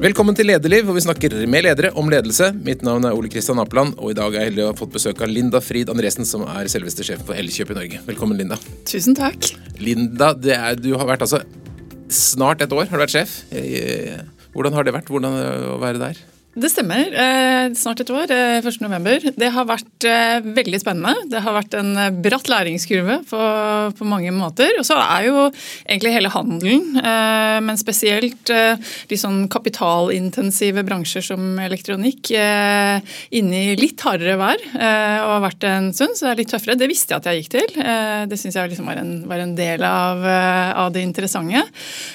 Velkommen til Lederliv, hvor vi snakker med ledere om ledelse. Mitt navn er Ole Kristian Apeland, og i dag er jeg heldig å ha fått besøk av Linda Frid Andresen, som er selveste sjefen for Elkjøp i Norge. Velkommen, Linda. Tusen takk. Linda, er, du har vært altså snart et år har du vært sjef. Hvordan har det vært hvordan å være der? Det stemmer. Eh, snart et år. Eh, 1.11. Det har vært eh, veldig spennende. Det har vært en eh, bratt læringskurve på, mange måter. Og så er jo egentlig hele handelen, eh, men spesielt eh, de sånn kapitalintensive bransjer som elektronikk, inne i litt hardere vær og har vært en stund, så det er litt tøffere. Det visste jeg at jeg gikk til. det syns jeg liksom var, en, var, en, del av, av det interessante.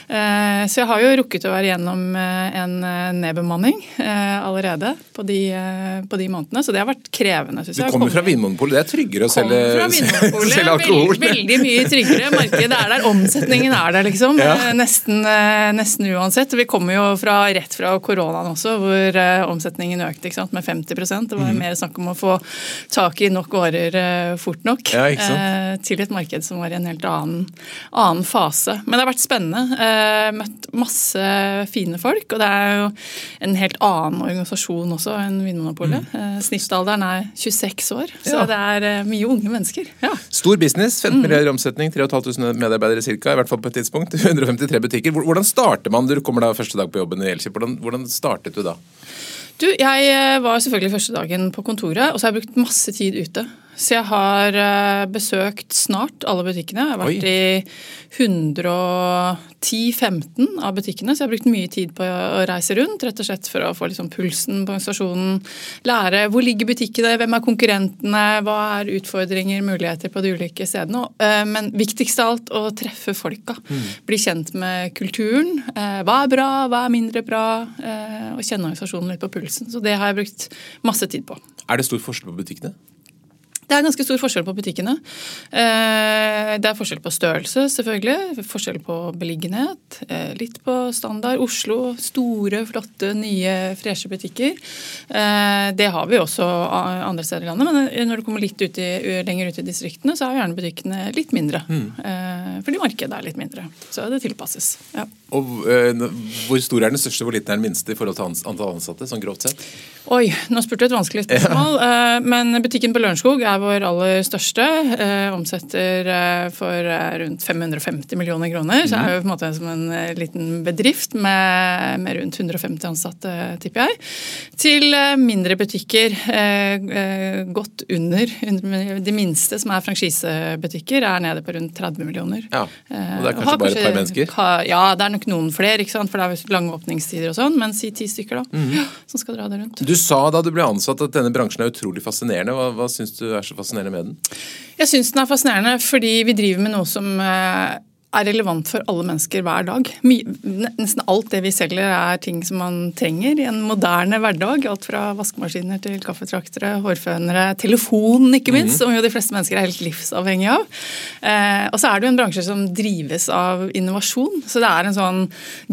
så jeg har jo rukket å være gjennom en nedbemanning. Eh, allerede på de, eh, på de, månedene. Så det har vært krevende. Synes jeg. Du kommer fra Vinmonopolet, det er tryggere å selge, selge alkohol? Veldig, veldig mye tryggere. Markedet er der, omsetningen er der, liksom. Ja. Eh, nesten, nesten, uansett. Vi kommer jo fra, rett fra koronaen også, hvor omsetningen økte sant, med 50% Det var mm. mer snakk om å få tak i nok varer fort nok ja, til et marked som var i en helt annen, annen fase. Men det har vært spennende. Møtt masse fine folk, og det er jo en helt annen annen organisasjon også enn Vinmonopolet. Mm. Eh, snittalderen er 26 år, så ja. det er eh, mye unge mennesker. Ja. Stor business, 15 mm. milliarder omsetning, 3500 medarbeidere ca. I hvert fall på et tidspunkt. 153 butikker. Hvordan starter man? Du kommer da første dag på jobben i Elkjip. Hvordan, hvordan startet du da? Du, Jeg eh, var selvfølgelig første dagen på kontoret, og så har jeg brukt masse tid ute. Så jeg har besøkt snart alle butikkene. Jeg har vært Oi. i 110-15 av butikkene, så jeg har brukt mye tid på å reise rundt. Rett og slett for å få liksom pulsen på organisasjonen. Lære hvor ligger butikkene, hvem er konkurrentene, hva er utfordringer, muligheter på de ulike stedene. Eh, men viktigst av alt å treffe folka. Mm. Bli kjent med kulturen. Eh, hva er bra, hva er mindre bra? Eh, og kjenne organisasjonen litt på pulsen. Så det har jeg brukt masse tid på. Er det stor forskjell på butikkene? Det er ganske stor forskjell på butikkene. Eh, det er forskjell på størrelse, selvfølgelig. Forskjell på beliggenhet. Eh, litt på standard. Oslo, store, flotte, nye, freshe butikker. Eh, det har vi også andre steder i landet, men når du kommer litt ut i, lenger ut i distriktene, så er gjerne butikkene litt mindre. Mm. Fordi markedet er litt mindre. Så det tilpasses. Ja. Og Hvor stor er den største, hvor liten er den minste i forhold til antall ansatte? sånn grovt sett? Oi, nå spurte du et vanskelig spørsmål. Ja. Men butikken på Lørenskog er vår aller største. Eh, omsetter eh, for eh, rundt 550 millioner kroner. Mm. Så er jo på en måte som en eh, liten bedrift med, med, rundt 150 ansatte, tipper jeg. Til eh, mindre butikker eh, godt under. De minste, som er franchisebutikker, er nede på rundt 30 millioner. Ja, Og det er kanskje bare et par mennesker? Ja, det er nok noen flere, for det er lange åpningstider og sånn. Men si ti stykker, da. Mm. Som skal dra det rundt. Du sa da du ble ansatt at denne bransjen er utrolig fascinerende. Hva, hva syns du er så fascinerende med den? Jeg syns den er fascinerende fordi vi driver med noe som eh, er relevant for alle mennesker hver dag. Nesten alt det vi selger er ting som man trenger i en moderne hverdag. Alt fra vaskemaskiner til kaffetraktere, hårfønere, telefonen ikke minst, mm. som jo de fleste mennesker er helt livsavhengige av. Eh, og så er det jo en bransje som drives av innovasjon. Så det er en sånn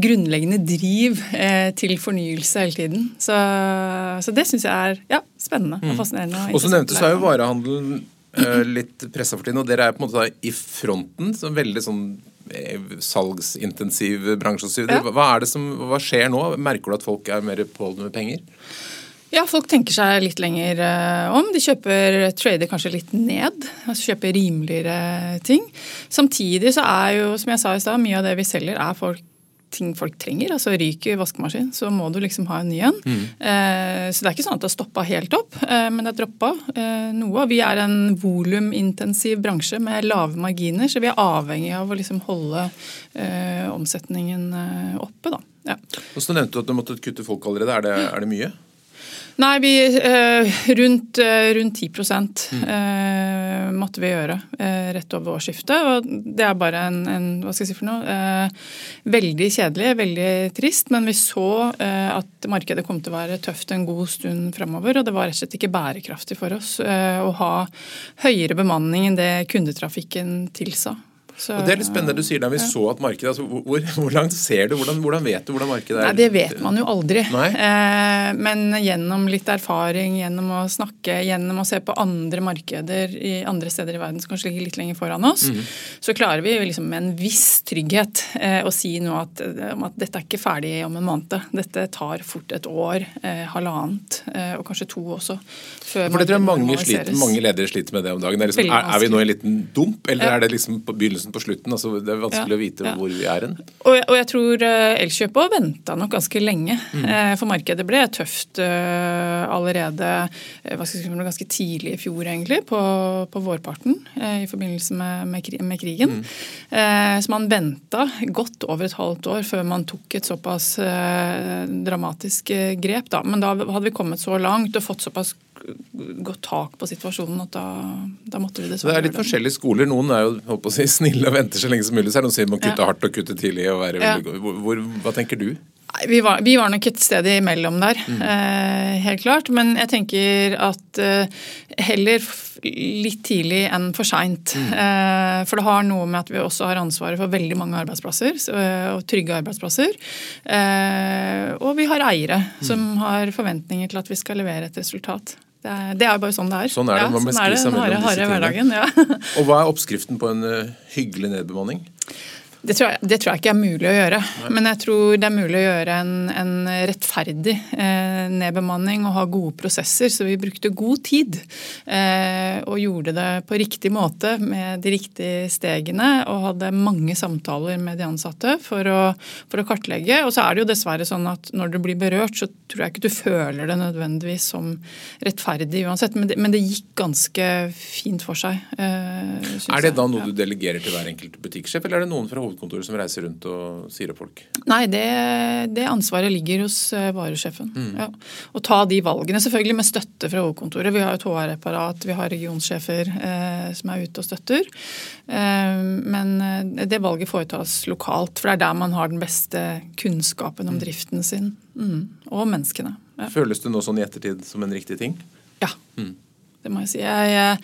grunnleggende driv eh, til fornyelse hele tiden. Så, så det syns jeg er ja, spennende og mm. fascinerende. Og så nevnte så er jo varehandelen eh, litt pressa for tiden, og dere er på en måte i fronten. Så veldig sånn Eh, salgsintensiv bransje. Ja. Hva, er det som, hva skjer nå? Merker du at folk er mer påholdne med penger? Ja, folk tenker seg litt lenger uh, om. De kjøper trader kanskje litt ned. altså Kjøper rimeligere ting. Samtidig så er jo, som jeg sa i stad, mye av det vi selger er folk ting folk trenger. altså Ryker vaskemaskin, så må du liksom ha en ny en. Mm. Eh, så det er ikke sånn at det har stoppa helt opp, eh, men det har droppa eh, noe. Vi er en volumintensiv bransje med lave marginer, så vi er avhengig av å liksom holde eh, omsetningen eh, oppe. da. Ja. Og så nevnte du at du måtte kutte folk allerede. Er det, er det mye? Nei, vi, eh, rundt, rundt 10 mm. Måtte vi gjøre eh, rett over årsskiftet. Og det er bare en, en hva skal jeg si for noe, eh, veldig kjedelig, veldig trist. Men vi så eh, at markedet kom til å være tøft en god stund framover. Og det var rett og slett ikke bærekraftig for oss å ha høyere bemanning enn det kundetrafikken tilsa Så, og Det er litt spennende du sier da vi ja. så at markedet altså, hvor, hvor, langt ser du? Hvordan, hvordan, vet du hvordan markedet er? Nei, Det vet man jo aldri. Eh, men gjennom litt erfaring, gjennom å snakke, gjennom å se på andre markeder i andre steder i verden som kanskje ligger litt lenger foran oss, mm. så klarer vi liksom med en viss trygghet eh, å si nå at, eh, at, dette er ikke ferdig om en måned. Dette tar fort et år, eh, halvannet eh, og kanskje to også. For det tror jeg mange, sliter, mange ledere sliter med det om dagen. Er, liksom, er, er, vi nå i en liten dump, eller ja. er det liksom på begynnelsen på slutten? Altså, det er vanskelig ja. å vite ja. hvor vi er hen. Og, og, jeg tror uh, Elkjøp òg venta nok ganske lenge. Mm. Uh, for markedet ble tøft uh, allerede si, ganske tidlig i fjor, egentlig, på, på vårparten i forbindelse med, med, med krigen. Mm. så man venta godt over et halvt år før man tok et såpass dramatisk grep. Da. Men da hadde vi kommet så langt og fått såpass godt tak på situasjonen at da, da måtte vi dessverre Det er litt forskjellige skoler. Noen er jo håper å si, snille og venter så lenge som mulig. Så er det noen som sier man kutte ja. hardt og kutte tidlig. og være ja. hvor, hvor, Hva tenker du? Vi var, vi var, nok et sted imellom der, mm. eh, helt klart. Men jeg tenker at eh, heller litt tidlig enn for seint. Mm. Eh, for det har noe med at vi også har ansvaret for veldig mange arbeidsplasser, så, og trygge arbeidsplasser. Eh, og vi har eiere mm. som har forventninger til at vi skal levere et resultat. Det er, det er bare sånn det er. Sånn er det. Man ja, sånn er det. Harde, harde hverdagen. Ja. og hva er oppskriften på en uh, hyggelig nedbemanning? Det tror, jeg, det tror, jeg, ikke er mulig å gjøre. Men jeg tror det er mulig å gjøre en, en rettferdig eh, nedbemanning og ha gode prosesser. Så vi brukte god tid eh, og gjorde det på riktig måte med de riktige stegene. Og hadde mange samtaler med de ansatte for å, for å kartlegge. Og så er det jo dessverre sånn at når du blir berørt, så tror jeg ikke du føler det nødvendigvis som rettferdig uansett. Men det, men det gikk ganske fint for seg. Eh, er det da noe ja. du delegerer til hver enkelt butikksjef, eller er det noen fra hovedkontoret som reiser rundt og sier opp folk? Nei, det, det ansvaret ligger hos eh, varesjefen. Mm. Ja. Å ta de valgene, selvfølgelig med støtte fra hovedkontoret. Vi har et HR-apparat, vi har regionsjefer eh, som er ute og støtter. Eh, men eh, det valget foretas lokalt, for det er der man har den beste kunnskapen om mm. driften sin. Mm. Og menneskene. Ja. Føles det nå sånn i ettertid som en riktig ting? Ja. Mm. Det må jeg si. Jeg,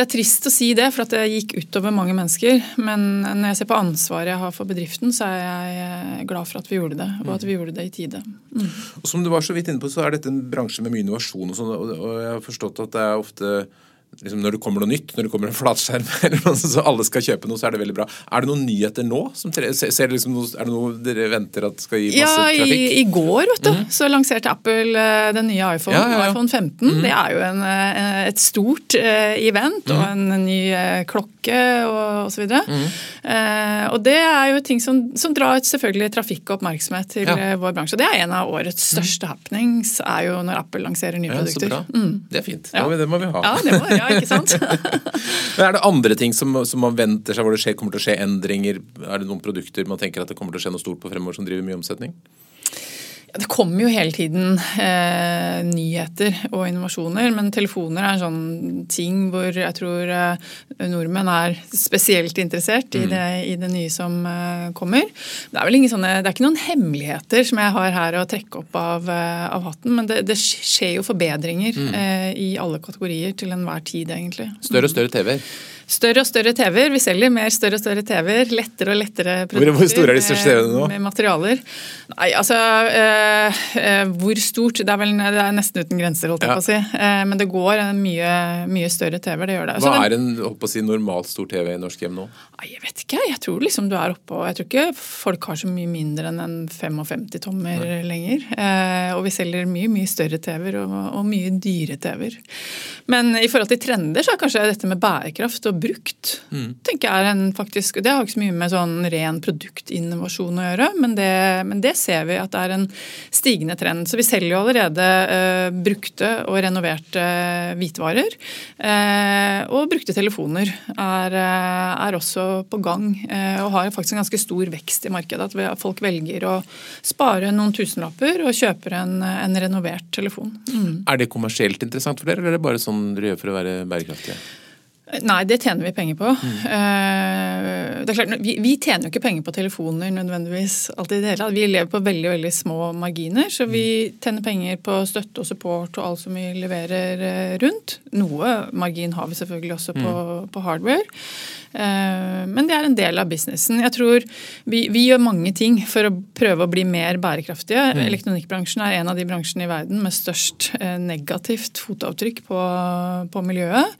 det er trist å si det, for det gikk utover mange mennesker. Men når jeg ser på ansvaret jeg har for bedriften, så er jeg glad for at vi gjorde det. Og at vi gjorde det i tide. Mm. Og Som du var så vidt inne på, så er dette en bransje med mye innovasjon. Og, sånt, og jeg har forstått at det er ofte liksom når det kommer noe nytt, når det kommer en flatskjerm, eller noe, så alle skal kjøpe noe, så er det veldig bra. Er det noen nyheter nå? Som ser liksom er det noe dere venter at skal gi masse ja, trafikk? Ja, i, i, går vet du, mm. så lanserte Apple uh, den nye iPhone, ja, ja, iPhone 15. Mm. Det er jo en, uh, et stort uh, event og en ny klokke og osv. Mm. og det er jo ting som, som drar selvfølgelig trafikk og oppmerksomhet til vår bransje. Det er en av årets største happenings, er jo når Apple lanserer nye produkter. Mm. Det er fint. Det må vi ha. Ja, det må, ja, ikke sant? Er det andre ting som, som, man venter seg hvor det skjer, kommer til å skje endringer? Er det noen produkter man tenker at det kommer til å skje noe stort på fremover som driver mye omsetning? Det kommer jo hele tiden eh, nyheter og innovasjoner, men telefoner er en sånn ting hvor jeg tror eh, nordmenn er spesielt interessert i, mm. det, i det, nye som eh, kommer. Det er vel sånne, det er ikke noen hemmeligheter som jeg har her å trekke opp av, eh, av hatten, men det, det, skjer jo forbedringer mm. Eh, i alle kategorier til enhver tid, egentlig. Større og større TV-er? Større og større TV-er. Vi selger mer større og større TV-er. Lettere og lettere produkter. Hvor store er de største TV-ene nå? Med materialer. Nei, altså øh, øh, Hvor stort? Det er vel det er nesten uten grenser, holdt jeg ja. på å si. Uh, men det går en mye, mye større TV-er. Det gjør det. Hva er en holdt på å si, normalt stor TV i norsk hjem nå? Nei, Jeg vet ikke. Jeg tror liksom du er oppe Jeg tror ikke folk har så mye mindre enn en 55 tommer Nei. lenger. Eh, og vi selger mye, mye større TV-er og, og mye dyre TV-er. Men i forhold til trender så er kanskje dette med bærekraft og brukt. Mm. tenker jeg er en faktisk, Det har ikke så mye med sånn ren produktinnovasjon å gjøre, men det, men det, ser vi at det er en stigende trend. Så vi selger jo allerede uh, brukte og renoverte hvitvarer. Uh, og brukte telefoner er, uh, er, også på gang og har faktisk en ganske stor vekst i markedet. At folk velger å spare noen tusenlapper og kjøper en, en renovert telefon. Mm. Er det kommersielt interessant for dere, eller er det bare sånn dere gjør for å være bærekraftige? Nei, det tjener vi penger på. Mm. det er klart, vi, vi, tjener jo ikke penger på telefoner nødvendigvis. alltid det hele. Vi lever på veldig veldig små marginer, så vi mm. tjener penger på støtte og support og alt som vi leverer eh, rundt. Noe margin har vi selvfølgelig også på, mm. på hardware. Men det er en del av businessen. Jeg tror vi, vi, gjør mange ting for å prøve å bli mer bærekraftige. Mm. Elektronikkbransjen er en av de bransjene i verden med størst negativt fotavtrykk på, på miljøet.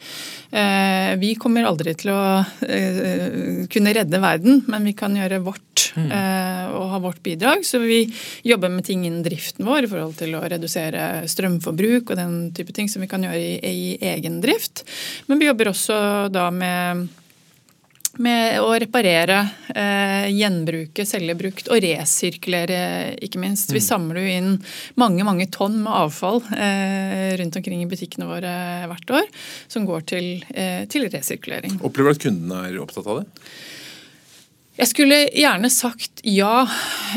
Eh, vi kommer aldri til å eh, kunne redde verden, men vi kan gjøre vårt mm. Eh, og ha vårt bidrag. Så vi jobber med ting innen driften vår i forhold til å redusere strømforbruk og den type ting som vi kan gjøre i, i egen drift. Men vi jobber også da med med å reparere, eh, gjenbruke, selge brukt og resirkulere, ikke minst. Vi mm. samler jo inn mange mange tonn med avfall eh, rundt omkring i butikkene våre hvert år, som går til, eh, til resirkulering. Opplever du at kundene er opptatt av det? Jeg skulle gjerne sagt ja,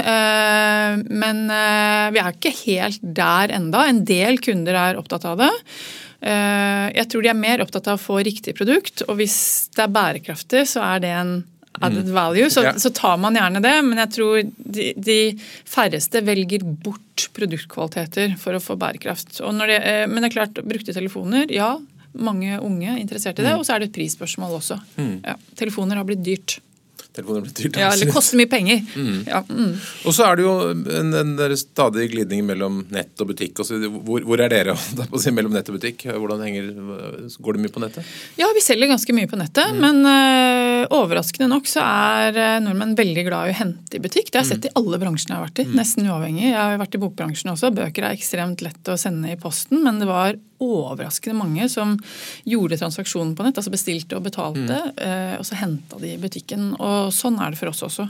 eh, men eh, vi er ikke helt der enda. En del kunder er opptatt av det. Eh, jeg tror de er mer opptatt av å få riktig produkt, og hvis det er bærekraftig, så er det en added mm. value. Så, ja. så tar man gjerne det, men jeg tror de, de, færreste velger bort produktkvaliteter for å få bærekraft. Det, eh, men det er klart, brukte telefoner, ja. Mange unge er interessert i det, mm. og så er det et prisspørsmål også. Mm. Ja, telefoner har blitt dyrt telefoner blir dyrt. Ja, eller koster mye penger. Mm. Ja, mm. Og så er det jo en, en, stadig glidning mellom nett og butikk. Også. Hvor, hvor er dere på si, mellom nett og butikk? Hvordan henger, Går det mye på nettet? Ja, vi selger ganske mye på nettet. Mm. Men uh, overraskende nok så er uh, nordmenn veldig glad i å hente i butikk. Det har jeg sett mm. i alle bransjene jeg har vært i. Mm. Nesten uavhengig. Jeg har vært i bokbransjen også. Bøker er ekstremt lett å sende i posten, men det var overraskende mange som gjorde transaksjonen på nett. altså Bestilte og betalte, mm. og så henta de i butikken. Og sånn er det for oss også.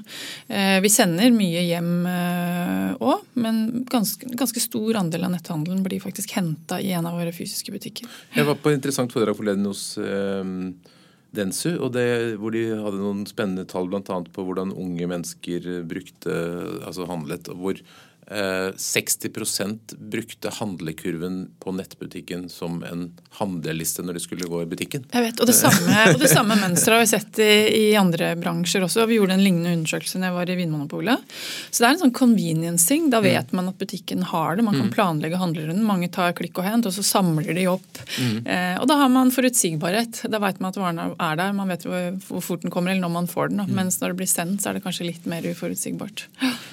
Eh, vi sender mye hjem òg, eh, men ganske, ganske, stor andel av netthandelen blir faktisk henta i en av våre fysiske butikker. Jeg var på et interessant foredrag forleden hos Densu, og det, hvor de hadde noen spennende tall bl.a. på hvordan unge mennesker brukte, altså handlet. og hvor 60 eh, brukte handlekurven på nettbutikken som en handleliste når de skulle gå i butikken. Jeg vet, Og det samme, og det samme mønsteret har vi sett i, i, andre bransjer også. Vi gjorde en lignende undersøkelse når jeg var i Vinmonopolet. Så det er en sånn convenience-ting. Da vet mm. man at butikken har det. Man kan mm. planlegge handlerunden. Mange tar klikk og hent, og så samler de opp. Mm. Eh, og da har man forutsigbarhet. Da vet man at varene er der. Man vet hvor, hvor fort den kommer, eller når man får den. Mm. Mens når det blir sendt, så er det kanskje litt mer uforutsigbart.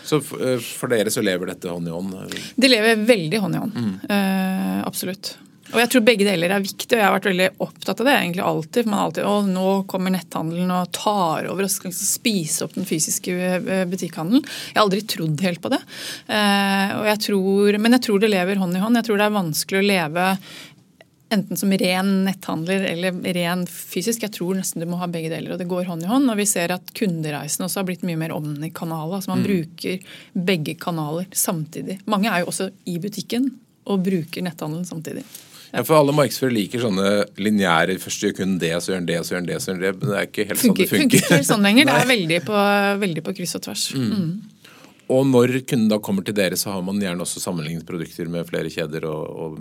Så for, eh, for dere så lever dette hånd i hånd? Det lever veldig hånd i hånd. Mm. Uh, absolutt. Og jeg tror begge deler er viktig, og jeg har vært veldig opptatt av det egentlig alltid. For man alltid, å, nå kommer netthandelen og tar over og skal spise opp den fysiske eh, butikkhandelen. Jeg har aldri trodd helt på det. Uh, jeg tror, men jeg tror det lever hånd i hånd. Jeg tror det er vanskelig å leve enten som ren netthandler eller ren fysisk. Jeg tror nesten du må ha begge deler, og det går hånd i hånd. Og vi ser at kundereisen også har blitt mye mer omnikanaler. Altså man mm. bruker begge kanaler samtidig. Mange er jo også i butikken og bruker netthandelen samtidig. Ja, for Alle markedsførere liker sånne lineære først gjør kun det, så gjør han det, så gjør han det. så gjør han det, Men det er ikke helt funker, sånn det funker. Funker ikke sånn lenger. det er veldig på, veldig på kryss og tvers. Mm. Mm. Og når kunden da kommer til dere, så har man gjerne også sammenlignet produkter med flere kjeder og, og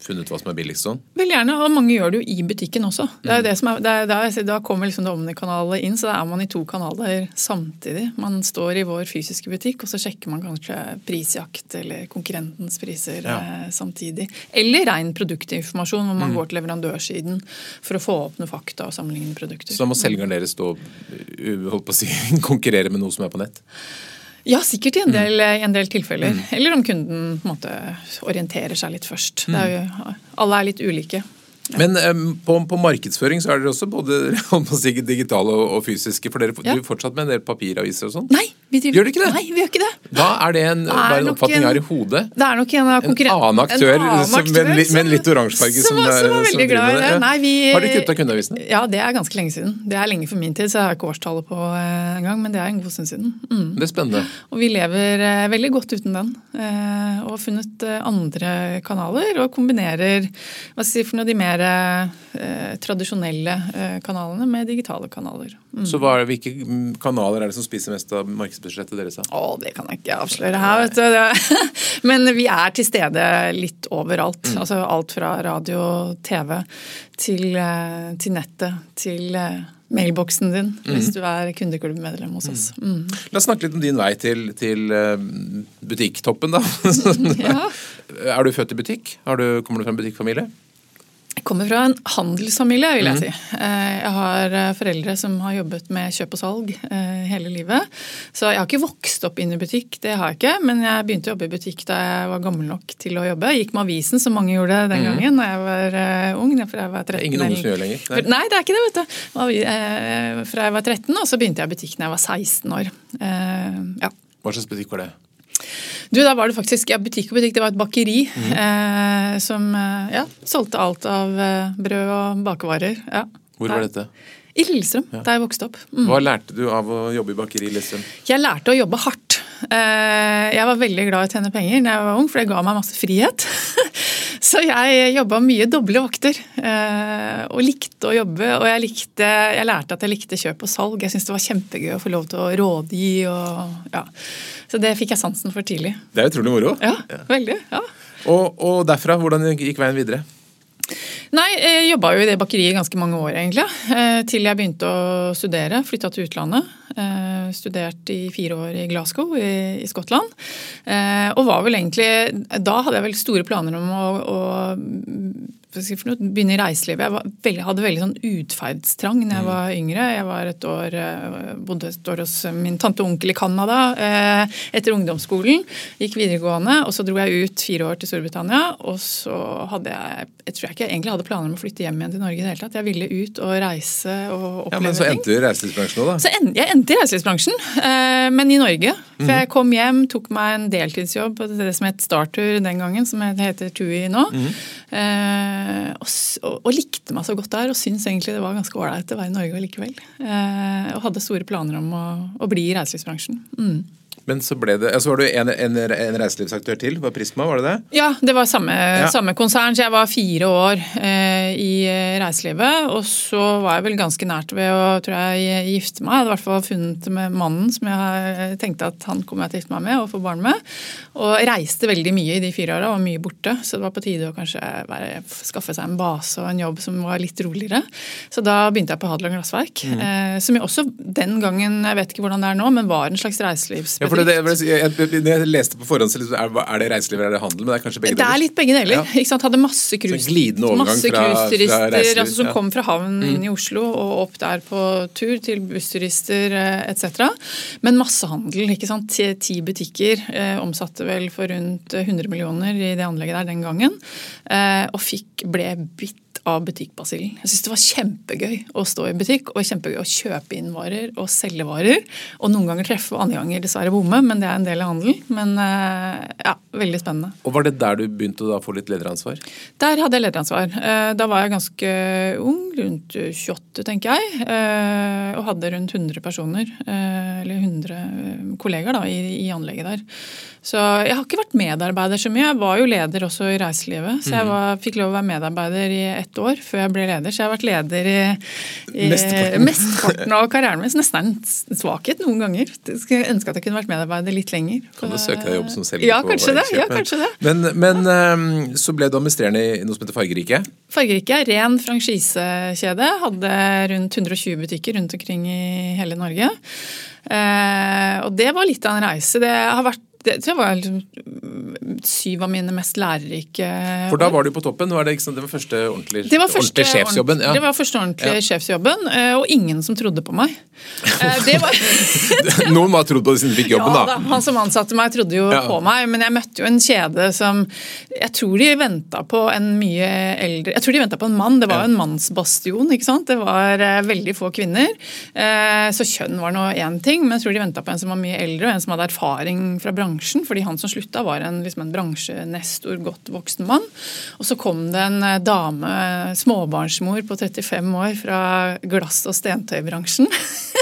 funnet hva som er billigst sånn? Vel gjerne, og mange gjør det jo i butikken også. Det er mm. det som er, det er, det er, da kommer liksom det omnikanalet inn, så da er man i to kanaler samtidig. Man står i vår fysiske butikk, og så sjekker man kanskje prisjakt eller konkurrentens priser ja. eh, samtidig. Eller ren produktinformasjon, hvor man mm. går til leverandørsiden for å få opp noen fakta og sammenligne produkter. Så da må selgeren deres stå holdt på å si, konkurrere med noe som er på nett? Ja, sikkert i en del, mm. en del tilfeller. Mm. Eller om kunden på en måte, orienterer seg litt først. Mm. Er jo, alle er litt ulike. Men um, på, på, markedsføring så er dere også både digitale og, og fysiske. For dere ja. driver fortsatt med en del papiraviser og sånn? Nei, vi driver, gjør ikke det? Nei, vi gjør ikke det. Da er det en, bare en oppfatning jeg har i hodet. Det er nok en, en annen aktør, en annen aktør som, med, med, en litt oransje farge. Som, som, som, var veldig glad i det. Nei, vi, har dere kutta kundeavisene? Ja, det er ganske lenge siden. Det er lenge for min tid, så jeg har ikke årstallet på uh, engang. Men det er en god stund siden. Mm. Det er spennende. Og vi lever uh, veldig godt uten den. Uh, og har funnet andre kanaler og kombinerer hva skal jeg si, for noe de mer kombinere eh, tradisjonelle eh, kanalene med digitale kanaler. Mm. Så hva, Hvilke kanaler er det som spiser mest av markedsbudsjettet deres? Å, det kan jeg ikke avsløre her, vet du. Men vi er til stede litt overalt. Mm. Altså alt fra radio, TV til, eh, til nettet, til eh, mailboksen din mm. hvis du er kundeklubbmedlem hos oss. Mm. mm. La oss snakke litt om din vei til, til eh, butikktoppen, da. ja. Er du født i butikk? Du, kommer du fra en butikkfamilie? Jeg kommer fra en handelsfamilie, vil jeg mm. si. Eh, jeg har eh, foreldre som har jobbet med kjøp og salg eh, hele livet. Så jeg har ikke vokst opp inn i butikk, det har jeg ikke. Men jeg begynte å jobbe i butikk da jeg var gammel nok til å jobbe. Jeg gikk med avisen, som mange gjorde den mm. gangen da jeg var ung. Fra jeg var 13. Ingen unge som gjør lenger? Nei. Nei, det er ikke det, vet du. Fra jeg var 13, og så begynte jeg i butikk da jeg var 16 år. Ja. Hva slags butikk var det? Du, Da var det faktisk ja, butikk og butikk. Det var et bakeri mm. eh, som eh, ja, solgte alt av eh, brød og bakevarer. Ja. Hvor var dette? I Lillestrøm, ja. der jeg vokste opp. Mm. Hva lærte du av å jobbe i bakeri i Lillestrøm? Jeg lærte å jobbe hardt. Eh, jeg var veldig glad i å tjene penger da jeg var ung, for det ga meg masse frihet. Så jeg jobba mye doble vakter eh, og likte å jobbe. Og jeg, likte, jeg lærte at jeg likte kjøp og salg. Jeg syntes det var kjempegøy å få lov til å rådgi. Og, ja. Så det fikk jeg sansen for tidlig. Det er utrolig moro. Ja, veldig. ja. Og, og derfra, hvordan gikk veien videre? Nei, jeg jobba jo i det bakeriet ganske mange år, egentlig. Eh, til jeg begynte å studere. Flytta til utlandet. Studert i fire år i Glasgow i, Skottland. Eh, og var vel egentlig Da hadde jeg vel store planer om å, å begynne i reiselivet. Jeg veldig, hadde veldig sånn utferdstrang da jeg mm. var yngre. Jeg var et år, eh, bodde et år hos min tante og onkel i Canada eh, etter ungdomsskolen. Gikk videregående, og så dro jeg ut fire år til Storbritannia. Og så hadde jeg jeg tror jeg ikke egentlig hadde planer om å flytte hjem igjen til Norge i det hele tatt. Jeg ville ut og reise og oppleve ting. Ja, Men så endte du i reiselivsbransjen òg, da? Så jeg endte i reiselivsbransjen, eh, men i Norge. For mhm. jeg kom hjem, tok meg en deltidsjobb på det som het Startur den gangen, som heter TUI nå. Mm -hmm. Eh, og, og, likte meg så godt der og syntes egentlig det var ganske ålreit å være i Norge likevel. Eh, og hadde store planer om å, å bli i reiselivsbransjen. Mm. Men så ble det, altså var du en, en, en reiselivsaktør til? Var Prisma, var det det? Ja, det var samme, ja. samme konsern. Så jeg var fire år eh, i reiselivet. Og så var jeg vel ganske nært ved å tror jeg, gifte meg. Jeg hadde i hvert fall funnet med mannen som jeg tenkte at han kommer til å gifte meg med og få barn med. Og reiste veldig mye i de fire åra, var mye borte. Så det var på tide å kanskje være, skaffe seg en base og en jobb som var litt roligere. Så da begynte jeg på Hadeland Glassverk. Mm. Eh, som jeg også den gangen, jeg vet ikke hvordan det er nå, men var en slags reiselivsbedrift. Ja, det, det, jeg, jeg, jeg, leste på forhånd, så liksom, er, er, det reiseliv eller er det handel? Men det er kanskje begge deler? Det er litt begge deler. Ja. ikke sant? Hadde masse cruiseturister altså, som ja. kom fra havnen mm. i Oslo og opp der på tur til bussturister eh, etc. Men massehandel. ikke sant? Ti, ti butikker eh, omsatte vel for rundt 100 millioner i det anlegget der den gangen. Eh, og fikk, ble bitt av butikkbasillen. Jeg syns det var kjempegøy å stå i butikk og kjempegøy å kjøpe inn varer og selge varer. Og noen ganger treffe, og andre ganger dessverre bomme, men det er en del av handelen. Men eh, ja, veldig spennende. Og Var det der du begynte å få litt lederansvar? Der hadde jeg lederansvar. Eh, da var jeg ganske ung, rundt 28 tenker jeg, eh, og hadde rundt 100 personer, eller 100 kolleger da, i, anlegget der. Så jeg har ikke vært medarbeider så mye. Jeg var jo leder også i reiselivet. Så jeg mhm. var, fikk lov å være medarbeider i ett år før jeg ble leder. Så jeg har vært leder i, i mesteparten av karrieren min. Så nesten en svakhet noen ganger. Skulle ønske at jeg kunne vært medarbeider litt lenger. Kan du søke deg jobb som selger ja, kanskje det, ja, kanskje det. Men, men. Ehm, så ble du administrerende i noe som heter Fargerike? Fargerike, ren franchisekjede. Hadde rundt 120 butikker rundt omkring i hele Norge. Eh, og det var litt av en reise. Det har vært det jeg var liksom syv av mine mest lærerike For da var du på toppen? Var det, liksom, det var første ordentlige, det var første, ordentlige sjefsjobben? Ja. Det var første ordentlige ja. sjefsjobben, eh, og ingen som trodde på meg. Eh, var... Noen har trodd på det siden du fikk jobben, ja, da. Han som ansatte meg, trodde jo på meg, men jeg møtte jo en kjede som Jeg tror de venta på en mye eldre Jeg tror de venta på en mann. Det var jo en mannsbastion, ikke sant. Det var uh, veldig få kvinner. Så kjønn var nå én ting, men jeg tror de venta på en som var mye eldre, og en som hadde erfaring fra bransjen bransjen, fordi han som slutta, var en, liksom en bransjenestor, godt voksen mann. Og så kom det en eh, dame, småbarnsmor på 35 år fra glass- og stentøybransjen.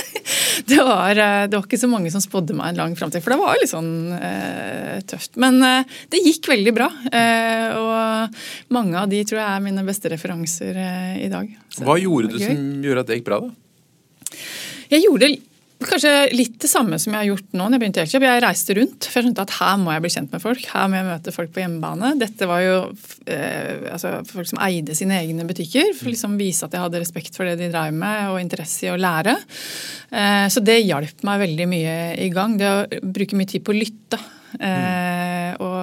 det, var, eh, det, var, ikke så mange som spådde meg en lang framtid, for det var litt sånn eh, tøft. Men eh, det gikk veldig bra. Eh, og mange av de tror jeg er mine beste referanser eh, i dag. Så Hva gjorde du som gjorde at det gikk bra, da? Jeg gjorde Kanskje litt det samme som jeg har gjort nå. når Jeg begynte i Elkjøp. Jeg reiste rundt, for jeg skjønte at her må jeg bli kjent med folk. Her må jeg møte folk på hjemmebane. Dette var jo eh, altså, folk som eide sine egne butikker. For å liksom vise at jeg hadde respekt for det de drev med, og interesse i å lære. Eh, så det hjalp meg veldig mye i gang. Det å bruke mye tid på å lytte eh, og,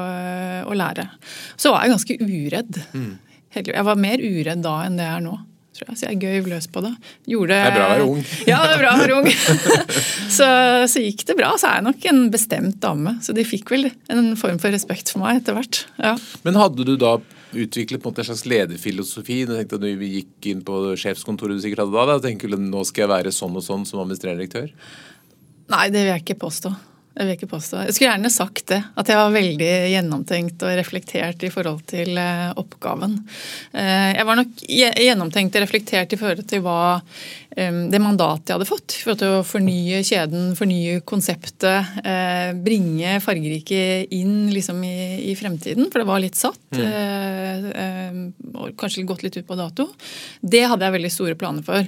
og, lære. Så var jeg ganske uredd. Mm. Jeg var mer uredd da enn det jeg er nå tror jeg. Så jeg gøy løs på det. Gjorde, det er bra å være ung. Ja, det er bra å være ung. så, så, gikk det bra. Så er jeg nok en bestemt dame. Så de fikk vel en form for respekt for meg etter hvert. Ja. Men hadde du da utviklet på en, måte en slags lederfilosofi? Du tenkte at Vi gikk inn på sjefskontoret du sikkert hadde da, og tenkte nå skal jeg være sånn og sånn som administrerende direktør? Nei, det vil jeg ikke påstå. Jeg vil ikke påstå. Jeg skulle gjerne sagt det. At jeg var veldig gjennomtenkt og reflektert i forhold til eh, oppgaven. Eh, jeg var nok gjennomtenkt og reflektert i forhold til hva det mandatet jeg hadde fått for å fornye kjeden, fornye konseptet, eh, bringe fargerike inn liksom i, i, fremtiden, for det var litt satt. Mm. Eh, eh, kanskje gått litt ut på dato. Det hadde jeg veldig store planer for.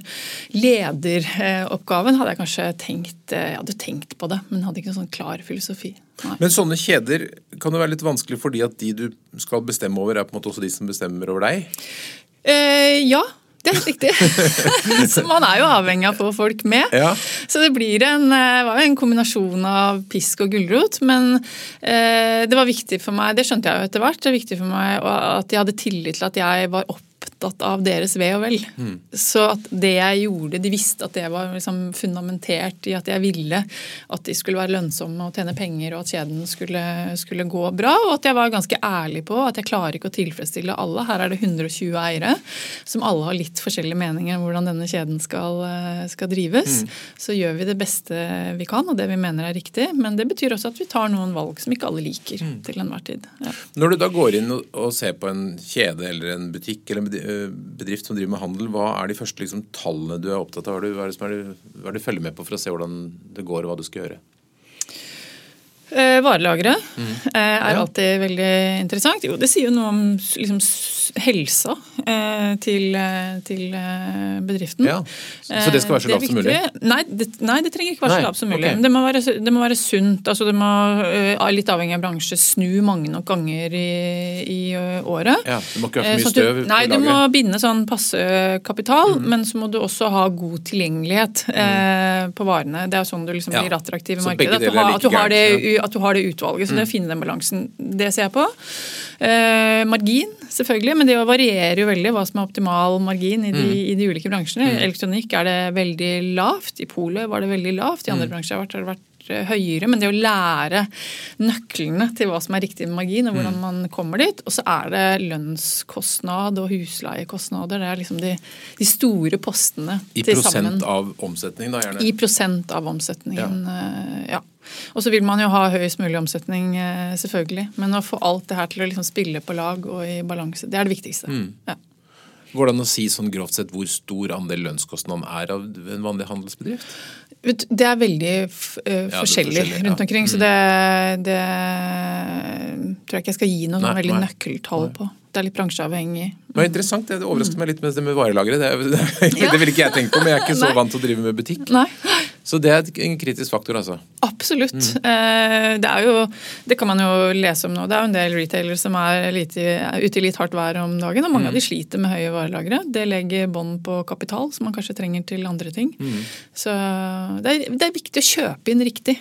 Lederoppgaven hadde jeg kanskje tenkt Jeg hadde tenkt på det, men hadde ikke noen sånn klar filosofi. Nei. Men sånne kjeder kan jo være litt vanskelig fordi at de du skal bestemme over, er på en måte også de som bestemmer over deg? Eh, ja, er riktig. så man er jo avhengig av å få folk med. Ja. Så det blir en, eh, var en kombinasjon av pisk og gulrot. Men eh, det var viktig for meg, det skjønte jeg jo etter hvert, det var viktig for meg at jeg hadde tillit til at jeg var opp opptatt av deres ve og vel. Mm. Så at det jeg gjorde, de visste at det var liksom fundamentert i at jeg ville at de skulle være lønnsomme og tjene penger, og at kjeden skulle, skulle, gå bra. Og at jeg var ganske ærlig på at jeg klarer ikke å tilfredsstille alle. Her er det 120 eiere som alle har litt forskjellige meninger om hvordan denne kjeden skal, skal drives. Mm. Så gjør vi det beste vi kan, og det vi mener er riktig. Men det betyr også at vi tar noen valg som ikke alle liker mm. til enhver tid. Ja. Når du da går inn og ser på en kjede eller en butikk eller en Eh, bedrift som driver med handel, hva er de første liksom, tallene du er opptatt av? Hva er det, hva er det du følger med på for å se hvordan det går og hva du skal gjøre? Eh, varelageret mm. eh, er ja. alltid veldig interessant. Jo, det sier jo noe om liksom, helsa eh, til, eh, til, eh, bedriften. Ja. Så det skal være så lavt som mulig? Nei det, nei det, trenger ikke være så lavt som mulig. Okay. Det, må være, det, må være, sunt. altså Det må, litt avhengig av bransje, snu mange nok ganger i, i året. Ja, Det må ikke være for mye støv? Du, nei, du må binde sånn passe kapital, mm. men så må du også ha god tilgjengelighet mm. på varene. Det er sånn du liksom blir attraktiv i markedet. At du, har, at, du har det, at du har det utvalget. Så det å mm. finne den balansen, det ser jeg på. Eh, margin, selvfølgelig, men det varierer jo veldig hva som er optimal margin i de, mm. i de ulike bransjene. Mm. elektronikk er det veldig lavt. I polet var det veldig lavt. I andre mm. bransjer har det vært høyere, men det å lære nøklene til hva som er riktig margin, og hvordan mm. man kommer dit. Og så er det lønnskostnad og husleiekostnader. Det er liksom de, de store postene I til sammen. I prosent av omsetning, da gjerne? I prosent av omsetningen, ja. Eh, ja. Og så vil man jo ha høyest mulig omsetning, eh, selvfølgelig. Men å få alt det her til å liksom spille på lag og i balanse, det er det viktigste. Mm. Ja. Går det an å si sånn grovt sett hvor stor andel lønnskostnaden er av en vanlig handelsbedrift? Det er veldig uh, ja, forskjellig, rundt omkring, mm. så det, det, tror jeg ikke jeg skal gi noe nei, veldig nei. nøkkeltall på. Det er litt bransjeavhengig. Det var interessant, det overrasker meg litt med det med varelageret. Det, det, det, det ville ikke jeg tenkt på, men jeg er ikke så vant til å drive med butikk. Nei. Så det er en kritisk faktor, altså? Absolutt. Mm. Eh, det jo, det kan man jo lese om nå. Det er jo en del retailere som er, lite, er ute i litt hardt vær om dagen, og mange mm. av de sliter med høye varelagre. Det legger bånd på kapital, som man kanskje trenger til andre ting. Mm. Så det er, det er viktig å kjøpe inn riktig.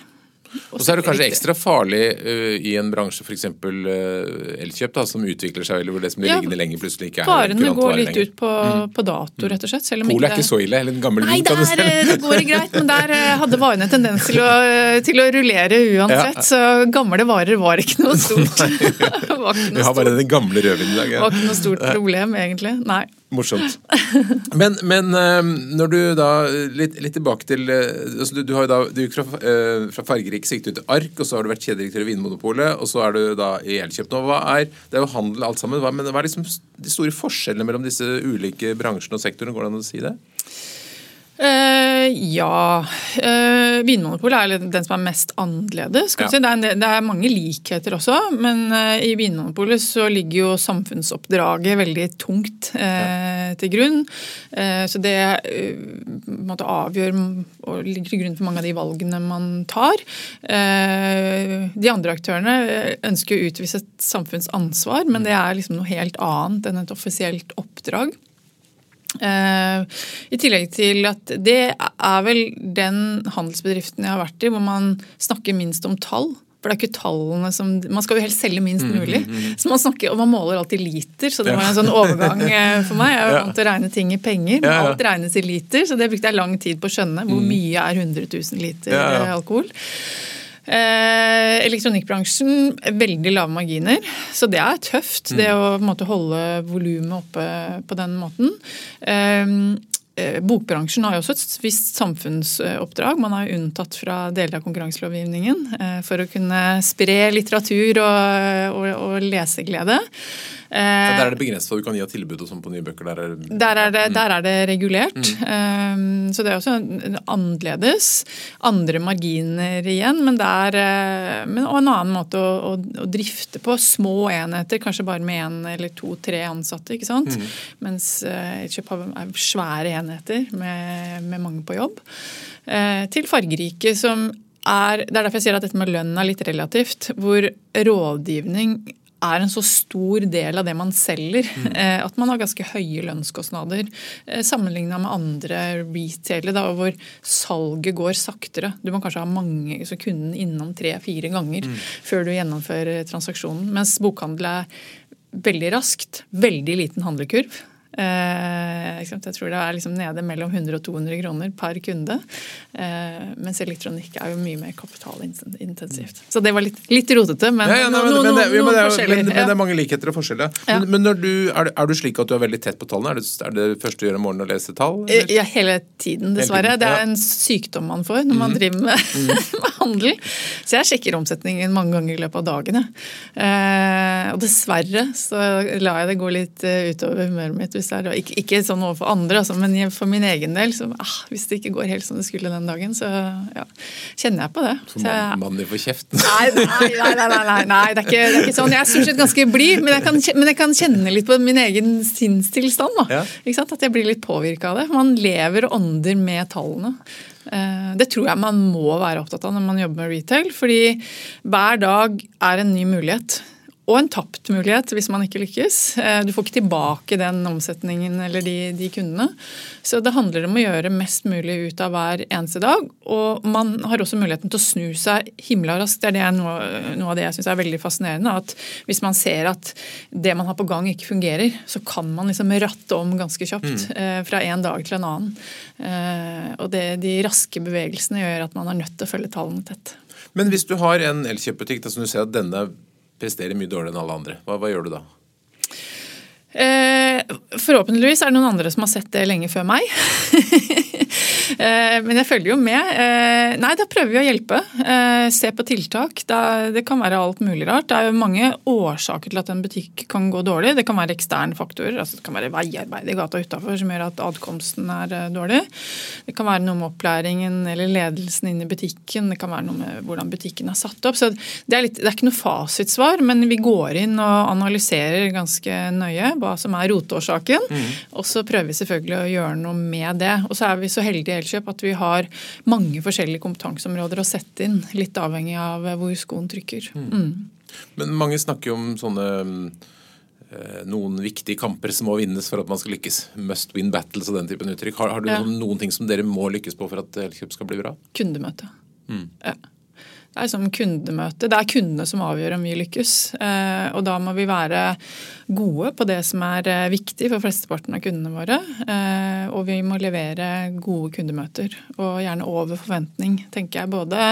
Og så er det kanskje ekstra farlig uh, i en bransje f.eks. Uh, Elkjøp, da, som utvikler seg, eller hvor det som blir ja, liggende lenge, plutselig ikke er Varene går litt ut på, mm. på, dato, rett og slett. Selv Polet er ikke så ille, eller en gammel Nei, der, det går greit, men der uh, hadde varene tendens til å, til å rullere uansett. Ja. Så gamle varer var ikke noe stort. Vi har bare den gamle rødvinen i dag. Ja. Var ikke noe stort problem, egentlig. Nei. Morsomt. Men, men, ehm, når du da Litt, litt tilbake til eh, altså du, du, har jo da, du gikk fra, uh, fra fargerik sikte til ark, og så har du vært kjededirektør i Vinmonopolet, og så er du da i Elkjøp nå. Hva er, Det er jo handel alt sammen, hva, men hva er liksom de store forskjellene mellom disse ulike bransjene og sektorene? Går det an å si det? Uh, ja. Uh, Vinmonopolet er den som er mest annerledes. Ja. Si. Det, er, det, er, mange likheter også, men uh, i Vinmonopolet så ligger jo samfunnsoppdraget veldig tungt ja. til grunn. så det måtte avgjøre og ligger til grunn for mange av de valgene man tar. de andre aktørene ønsker å utvise et samfunnsansvar, men det er liksom noe helt annet enn et offisielt oppdrag. Uh, I tillegg til at det er vel den handelsbedriften jeg har vært i hvor man snakker minst om tall. For det er ikke tallene som Man skal jo helst selge minst mm, mulig. Mm, mm, Så man snakker, og man måler alltid liter, så det var en sånn overgang eh, for meg. Jeg er vant til å regne ting i penger, men alt regnes i liter, så det brukte jeg lang tid på å skjønne. Hvor mye er 100 000 liter alkohol? Eh, elektronikkbransjen veldig lave marginer, så det er tøft. Mm. Det å måte, holde volumet oppe på den måten. Eh, eh, Bokbransjen har jo også et visst samfunnsoppdrag. Man er unntatt fra deler av konkurranselovgivningen eh, for å kunne spre litteratur og, og, og leseglede. Ja, der er det begrenset hva du kan gi av tilbud og sånn på nye bøker? Der er, der er, det, mm. der er det, regulert. Mm. Um, så det er også annerledes. Andre marginer igjen, men, der, eh, men og en annen måte å, å, å, drifte på. Små enheter, kanskje bare med én eller to-tre ansatte. ikke sant? Mm. Mens uh, er svære enheter med, med mange på jobb. Uh, til fargerike som er, det er derfor jeg sier at dette med lønn er litt relativt. Hvor rådgivning er en så stor del av det man selger, mm. Eh, at man har ganske høye lønnskostnader eh, sammenligna med andre retailere, hvor salget går saktere. Du må kanskje ha mange så kunden innom tre-fire ganger mm. før du gjennomfører transaksjonen. Mens bokhandel er veldig raskt, veldig liten handlekurv. Eh, jeg tror det er liksom nede mellom 100 og 200 kroner per kunde. Eh, mens elektronikk er jo mye mer kapitalintensivt. Så det var litt, litt rotete, men, noen forskjeller. Men, det er mange likheter og forskjeller. Ja. Men, men du, er, er, du slik at du er veldig tett på tallene? Er det, er det første du gjør om morgenen å lese tall? Eller? Eh, ja, hele tiden, dessverre. Hele tiden, det er en sykdom man får når man mm. driver med, mm. med, handel. Så jeg sjekker omsetningen mange ganger i løpet av dagen. Eh, og dessverre så lar jeg det gå litt utover humøret mitt hvis er ikke, ikke sånn overfor andre, altså, men for min egen del. Så, ah, hvis det ikke går helt som det skulle den dagen, så ja, kjenner jeg på det. Så mannen din får kjeft? Nei, nei, nei, nei, nei, nei det, er ikke, det, er ikke, sånn. Jeg er stort sett ganske blid, men, men, jeg kan kjenne litt på min egen sinnstilstand. Da. Ja. At jeg blir litt påvirka av det. Man lever og ånder med tallene. Eh, det tror jeg man må være opptatt av når man jobber med retail, fordi hver dag er en ny mulighet og en tapt mulighet hvis man ikke lykkes. Eh, du får ikke tilbake den omsetningen eller de, de, kundene. Så det handler om å gjøre mest mulig ut av hver eneste dag. Og man har også muligheten til å snu seg himla raskt. Det er det noe, noe, av det jeg syns er veldig fascinerende. At hvis man ser at det man har på gang ikke fungerer, så kan man liksom ratte om ganske kjapt. Mm. Eh, fra en dag til en annen. Eh, og det, de raske bevegelsene gjør at man er nødt til å følge tallene tett. Men hvis du har en elkjøpbutikk som du ser at denne presterer mye dårligere enn alle andre. Hva, hva gjør du da? Eh, forhåpentligvis er det noen andre som har sett det lenge før meg. Eh, men jeg følger jo med. Eh, nei, da prøver vi å hjelpe. Eh, se på tiltak. Det kan være alt mulig rart. Det er jo mange årsaker til at en butikk kan gå dårlig. Det kan være eksterne faktorer. altså Det kan være veiarbeid i gata utafor som gjør at adkomsten er dårlig. Det kan være noe med opplæringen eller ledelsen inn i butikken. Det kan være noe med hvordan butikken er satt opp. Så det er, litt, det er ikke noe fasitsvar, men vi går inn og analyserer ganske nøye hva som er roteårsaken. Mm. Og så prøver vi selvfølgelig å gjøre noe med det. Og så er vi så heldige i Elkjøp at vi har mange forskjellige kompetanseområder å sette inn, litt avhengig av hvor skoen trykker. Mm. Mm. Men mange snakker jo om sånne eh, noen viktige kamper som må vinnes for at man skal lykkes. Must win battles og den typen uttrykk. Har, har du ja. noen, noen, ting som dere må lykkes på for at Elkjøp skal bli bra? Kundemøte. Mm. Ja. Det er som kundemøte. Det er kundene som avgjør om vi lykkes. Eh, og da må vi være gode på det som er eh, viktig for flesteparten av kundene våre. Eh, og vi må levere gode kundemøter, og gjerne over forventning, tenker jeg. Både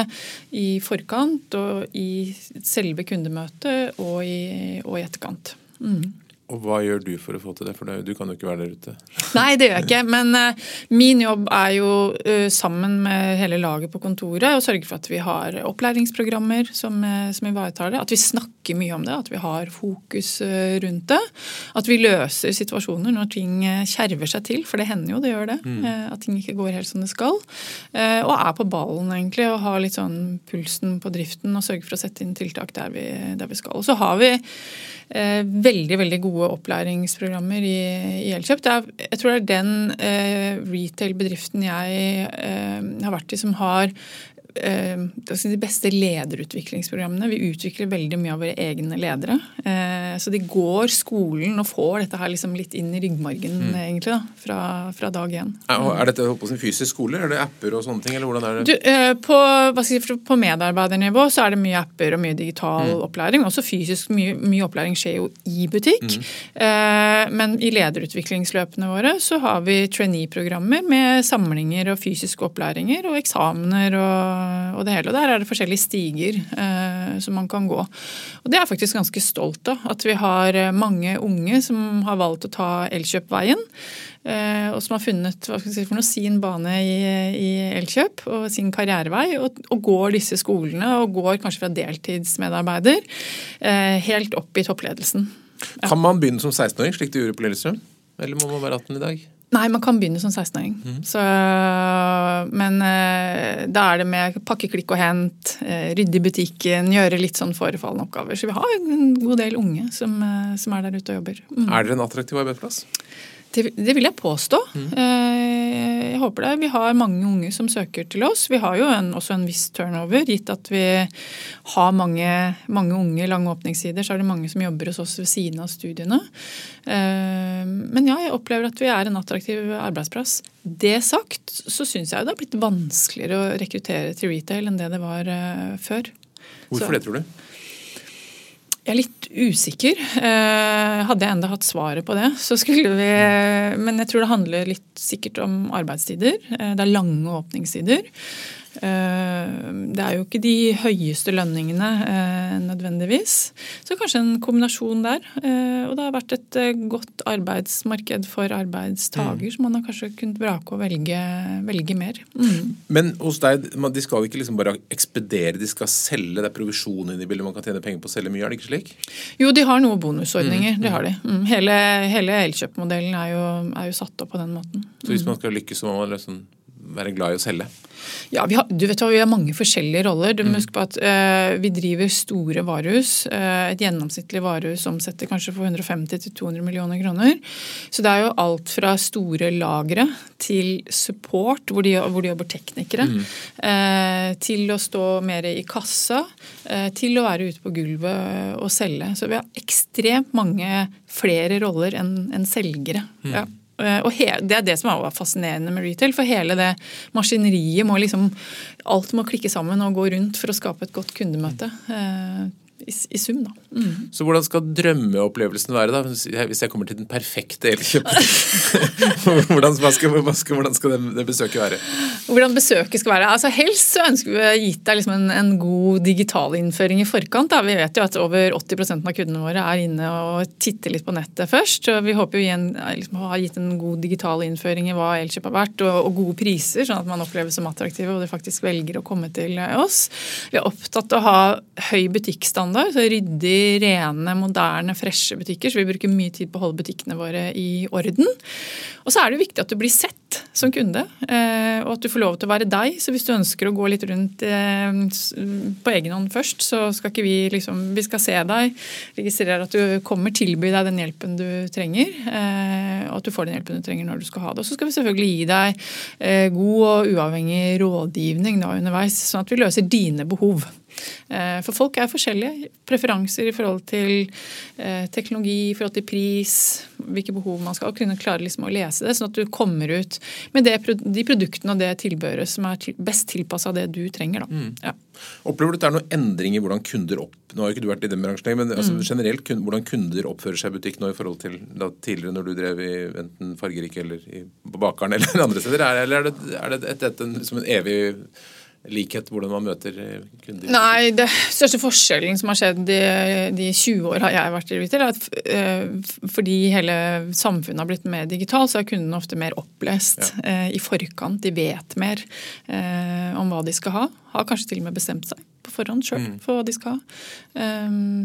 i forkant og i selve kundemøtet og i, og i etterkant. Mm. Og hva gjør du for å få til det? For du kan jo ikke være der ute. Nei, det gjør jeg ikke. Men uh, min jobb er jo uh, sammen med hele laget på kontoret å sørge for at vi har opplæringsprogrammer som, uh, som, ivaretar det. At vi snakker mye om det, at vi har fokus rundt det. At vi løser situasjoner når ting kjerver seg til, for det hender jo, det gjør det. Mm. At ting ikke går helt som det skal. Og er på ballen, egentlig, og har litt sånn pulsen på driften og sørger for å sette inn tiltak der vi, der vi skal. Og så har vi veldig, veldig gode gode opplæringsprogrammer i, i Elkjøp. Er, jeg tror det er den eh, retail-bedriften jeg eh, har vært i som har de beste lederutviklingsprogrammene. Vi utvikler veldig mye av våre egne ledere. Eh, så de går skolen og får dette her liksom litt inn i ryggmargen mm. egentlig da, fra, fra dag én. Er dette på sin fysisk skole, er det apper og sånne ting? eller hvordan er det? Du, eh, på, si, på, medarbeidernivå så er det mye apper og mye digital mm. opplæring. Også fysisk. Mye, mye, opplæring skjer jo i butikk. Mm. Men i lederutviklingsløpene våre så har vi trainee-programmer med samlinger og fysiske opplæringer og eksamener og og det hele. Og der er det forskjellige stiger eh, som man kan gå. Og det er jeg faktisk ganske stolt av. At vi har eh, mange unge som har valgt å ta Elkjøp-veien. Eh, og som har funnet si, noe, sin bane i, i, Elkjøp og sin karrierevei. Og, og, går disse skolene, og går kanskje fra deltidsmedarbeider eh, helt opp i toppledelsen. Ja. Kan man begynne som 16-åring, slik du gjorde på Lillestrøm? Eller må man være 18 i dag? Nei, man kan begynne som 16-åring. Mm. Men eh, da er det med pakke, klikk og hent, eh, rydde i butikken, gjøre litt sånn forefallende oppgaver. Så vi har en god del unge som, eh, som er der ute og jobber. Mm. Er dere en attraktiv arbeidsplass? Det, det, vil jeg påstå. Mm. Jeg håper det. Vi har mange unge som søker til oss. Vi har jo en, også en viss turnover, gitt at vi har mange, mange unge lange åpningssider. Så er det mange som jobber hos oss ved siden av studiene. Eh, men ja, jeg opplever at vi er en attraktiv arbeidsplass. Det sagt så syns jeg det har blitt vanskeligere å rekruttere til retail enn det det var eh, før. Hvorfor så. det, tror du? Jeg er litt usikker. Eh, hadde jeg enda hatt svaret på det, så skulle vi Men jeg tror det handler litt sikkert om arbeidstider. Eh, det er lange åpningstider. Eh, det er jo ikke de høyeste lønningene eh, nødvendigvis. Så kanskje en kombinasjon der. Eh, og det har vært et godt arbeidsmarked for arbeidstaker, mm. så man har kanskje kunnet vrake og velge, velge mer. Mm. Men hos deg, de skal ikke liksom bare ekspedere, de skal selge. Det er provisjon inne i bildet, man kan tjene penger på å selge mye, er det ikke slik? Jo, de har noen bonusordninger. Mm. Det har de. Mm. Hele, hele elkjøpmodellen er, er, jo satt opp på den måten. Så hvis man skal lykkes, så må man liksom være glad i å selge? Ja, vi har, du vet hva, vi har mange forskjellige roller. Du må mm. huske på at uh, Vi driver store varehus. Uh, et gjennomsnittlig varehus omsetter kanskje for 150-200 millioner kroner. Så det er jo alt fra store lagre til support, hvor de, hvor de jobber teknikere, mm. uh, til å stå mer i kassa, til å være ute på gulvet og selge. Så vi har ekstremt mange flere roller enn en selgere. Mm. Ja. Eh, og Det er det som er fascinerende med retail. For hele det maskineriet må liksom Alt må klikke sammen og gå rundt for å skape et godt kundemøte. I, i sum, da. Mm. Så hvordan skal drømmeopplevelsen være, da? Hvis jeg kommer til den perfekte elkjøperen? hvordan, hvordan, hvordan, skal det, det, besøket være? Hvordan besøket skal være? Altså Helst så ønsker vi å gi deg liksom en, en, god digital innføring i forkant. Da. Vi vet jo at over 80% av kundene våre er inne og titter litt på nettet først. Vi håper jo igjen liksom, å ha gitt en god digital innføring i hva Elkjøp har vært, og, og gode priser, sånn at man oppleves som attraktive og de faktisk velger å komme til oss. Vi er opptatt av å ha høy butikkstandard standard. så Ryddig, rene, moderne, freshe butikker. Så vi bruker mye tid på å holde butikkene våre i orden. Og så er det jo viktig at du blir sett som kunde, eh, og at du får lov til å være deg. Så hvis du ønsker å gå litt rundt eh, på egen hånd først, så skal ikke vi liksom Vi skal se deg, registrere at du kommer, tilby deg den hjelpen du trenger, eh, og at du får den hjelpen du trenger når du skal ha det. Og så skal vi selvfølgelig gi deg god og uavhengig rådgivning da underveis, sånn at vi løser dine behov. Eh, for folk er forskjellige. Preferanser i forhold til eh, teknologi, i forhold til pris, hvilke behov man skal ha. kunne klare liksom å lese det, sånn at du kommer ut med det, de produktene og det tilbehøret som er best tilpassa det du trenger. Mm. Ja. Opplever du at det er noen endring i hvordan kunder opp Nå har jo ikke du vært i den bransjen, men altså, mm. generelt hvordan kunder oppfører seg i butikk nå i forhold til da, tidligere når du drev i enten Fargerike eller i, på Bakeren eller andre steder? Eller er det, er det et, et, et, som en evig likhet hvordan man møter eh, kunder? Nei, det største forskjellen som har skjedd de, de 20 jeg har vært i retail, er at uh, fordi hele samfunnet har blitt mer digitalt, så er kundene ofte mer opplest ja. uh, i forkant. De vet mer om hva de skal ha. Har kanskje til og med bestemt seg på forhånd sjøl mm. for hva de skal ha.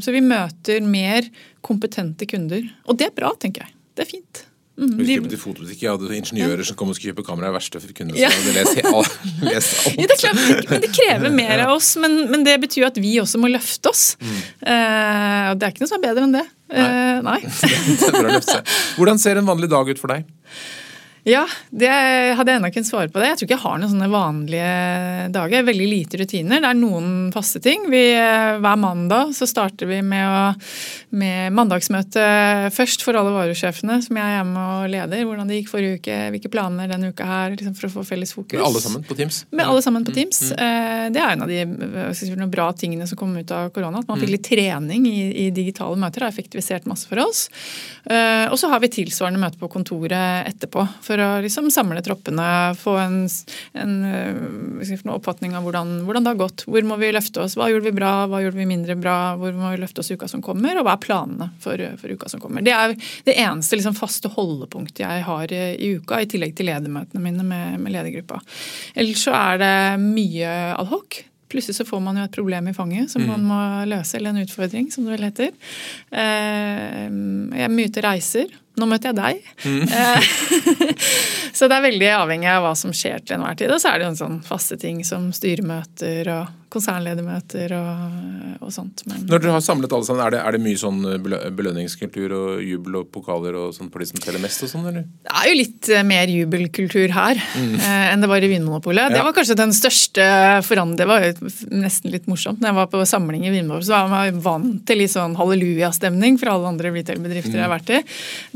Så vi møter mer kompetente kunder. Og det er bra, tenker jeg. Det er fint. Mm, vi kjøpte fotobutikk, Jeg hadde ingeniører ja. som kom og skulle kjøpe kamera. verste for som ja. hadde lest, alt. ja, det, er klart, men det krever mer av oss. Men, men, det betyr at vi også må løfte oss. Mm. Uh, og det er ikke noe som er bedre enn det. Uh, nei. nei. Hvordan ser en vanlig dag ut for deg? Ja, det hadde jeg ennå kunnet svare på det. Jeg tror ikke jeg har noen sånne vanlige dager. Veldig lite rutiner. Det er noen faste ting. Vi, hver mandag så starter vi med, å, med mandagsmøte først for alle varusjefene som jeg er hjemme og leder. Hvordan det gikk forrige uke, hvilke planer denne uka her, liksom for å få felles fokus. Med alle sammen på Teams? Med alle sammen på mm, Teams. Mm, mm. Det er en av de si, bra tingene som kom ut av korona. At man fikk mm. litt trening i, i digitale møter. Det har effektivisert masse for oss. Eh, og så har vi tilsvarende møte på kontoret etterpå for å liksom samle troppene, få en, en, en eh, oppfatning av hvordan, hvordan, det har gått. Hvor må vi løfte oss? Hva gjorde vi bra, hva gjorde vi mindre bra? Hvor må vi løfte oss i uka som kommer? Og hva er planene for, for uka som kommer? Det er det eneste liksom, faste holdepunktet jeg har i, i, uka, i tillegg til ledermøtene mine med, med ledergruppa. Ellers så er det mye adhoc. Plutselig så får man jo et problem i fanget som mm. man må løse, eller en utfordring, som det vel heter. Eh, jeg er mye ute reiser. Nå møter jeg deg. Mm. Så det er veldig avhengig av hva som skjer til enhver tid. Og så er det jo en sånn faste ting som styremøter og konsernledermøter og, og sånt. Men, Når dere har samlet alle sammen, er det, er det mye sånn belønningskultur og jubel og pokaler og sånn på de som teller mest og sånn, eller? Det er jo litt eh, mer jubelkultur her mm. eh, enn det var i Vinmonopolet. Ja. Det var kanskje den største forandringen. Det var jo nesten litt morsomt. Når jeg var på samling i Vinmonopolet, så var jeg vant til litt sånn hallelujastemning fra alle andre retail-bedrifter mm. jeg har vært i.